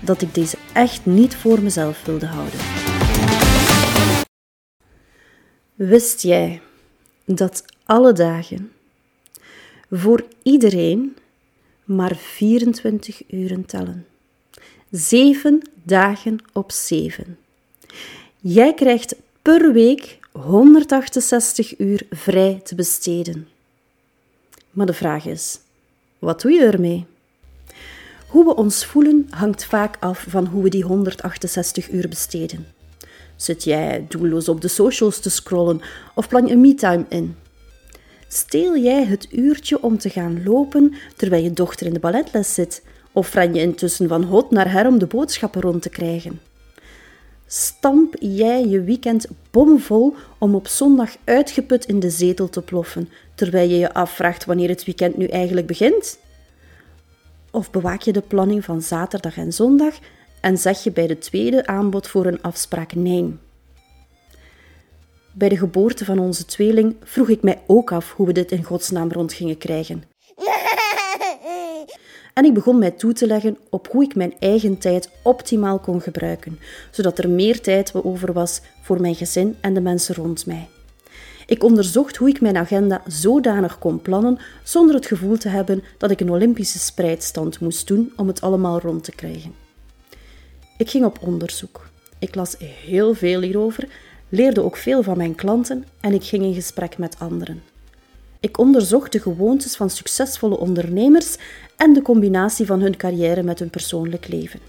dat ik deze echt niet voor mezelf wilde houden. Wist jij dat alle dagen voor iedereen maar 24 uren tellen? Zeven dagen op zeven. Jij krijgt per week 168 uur vrij te besteden. Maar de vraag is: wat doe je ermee? Hoe we ons voelen hangt vaak af van hoe we die 168 uur besteden. Zit jij doelloos op de socials te scrollen of plan je me-time in? Steel jij het uurtje om te gaan lopen terwijl je dochter in de balletles zit? Of ren je intussen van hot naar her om de boodschappen rond te krijgen? Stamp jij je weekend bomvol om op zondag uitgeput in de zetel te ploffen, terwijl je je afvraagt wanneer het weekend nu eigenlijk begint? Of bewaak je de planning van zaterdag en zondag en zeg je bij de tweede aanbod voor een afspraak nee? Bij de geboorte van onze tweeling vroeg ik mij ook af hoe we dit in godsnaam rond gingen krijgen. En ik begon mij toe te leggen op hoe ik mijn eigen tijd optimaal kon gebruiken, zodat er meer tijd over was voor mijn gezin en de mensen rond mij. Ik onderzocht hoe ik mijn agenda zodanig kon plannen zonder het gevoel te hebben dat ik een Olympische spreidstand moest doen om het allemaal rond te krijgen. Ik ging op onderzoek. Ik las heel veel hierover, leerde ook veel van mijn klanten en ik ging in gesprek met anderen. Ik onderzocht de gewoontes van succesvolle ondernemers en de combinatie van hun carrière met hun persoonlijk leven.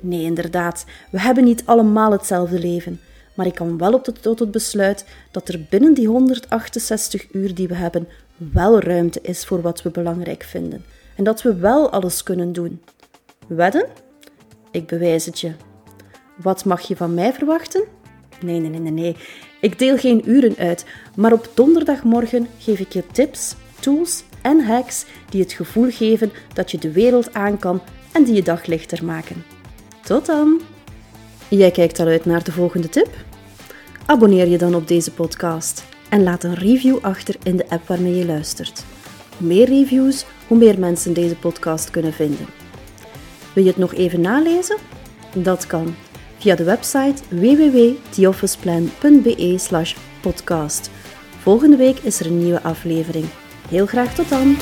Nee, inderdaad, we hebben niet allemaal hetzelfde leven, maar ik kan wel op tot het besluit dat er binnen die 168 uur die we hebben wel ruimte is voor wat we belangrijk vinden en dat we wel alles kunnen doen. Wedden? Ik bewijs het je. Wat mag je van mij verwachten? Nee, nee, nee, nee, nee. Ik deel geen uren uit, maar op donderdagmorgen geef ik je tips, tools en hacks die het gevoel geven dat je de wereld aan kan en die je dag lichter maken. Tot dan! Jij kijkt al uit naar de volgende tip? Abonneer je dan op deze podcast en laat een review achter in de app waarmee je luistert. Hoe meer reviews, hoe meer mensen deze podcast kunnen vinden. Wil je het nog even nalezen? Dat kan via de website www.theofficeplan.be/podcast. Volgende week is er een nieuwe aflevering. Heel graag tot dan!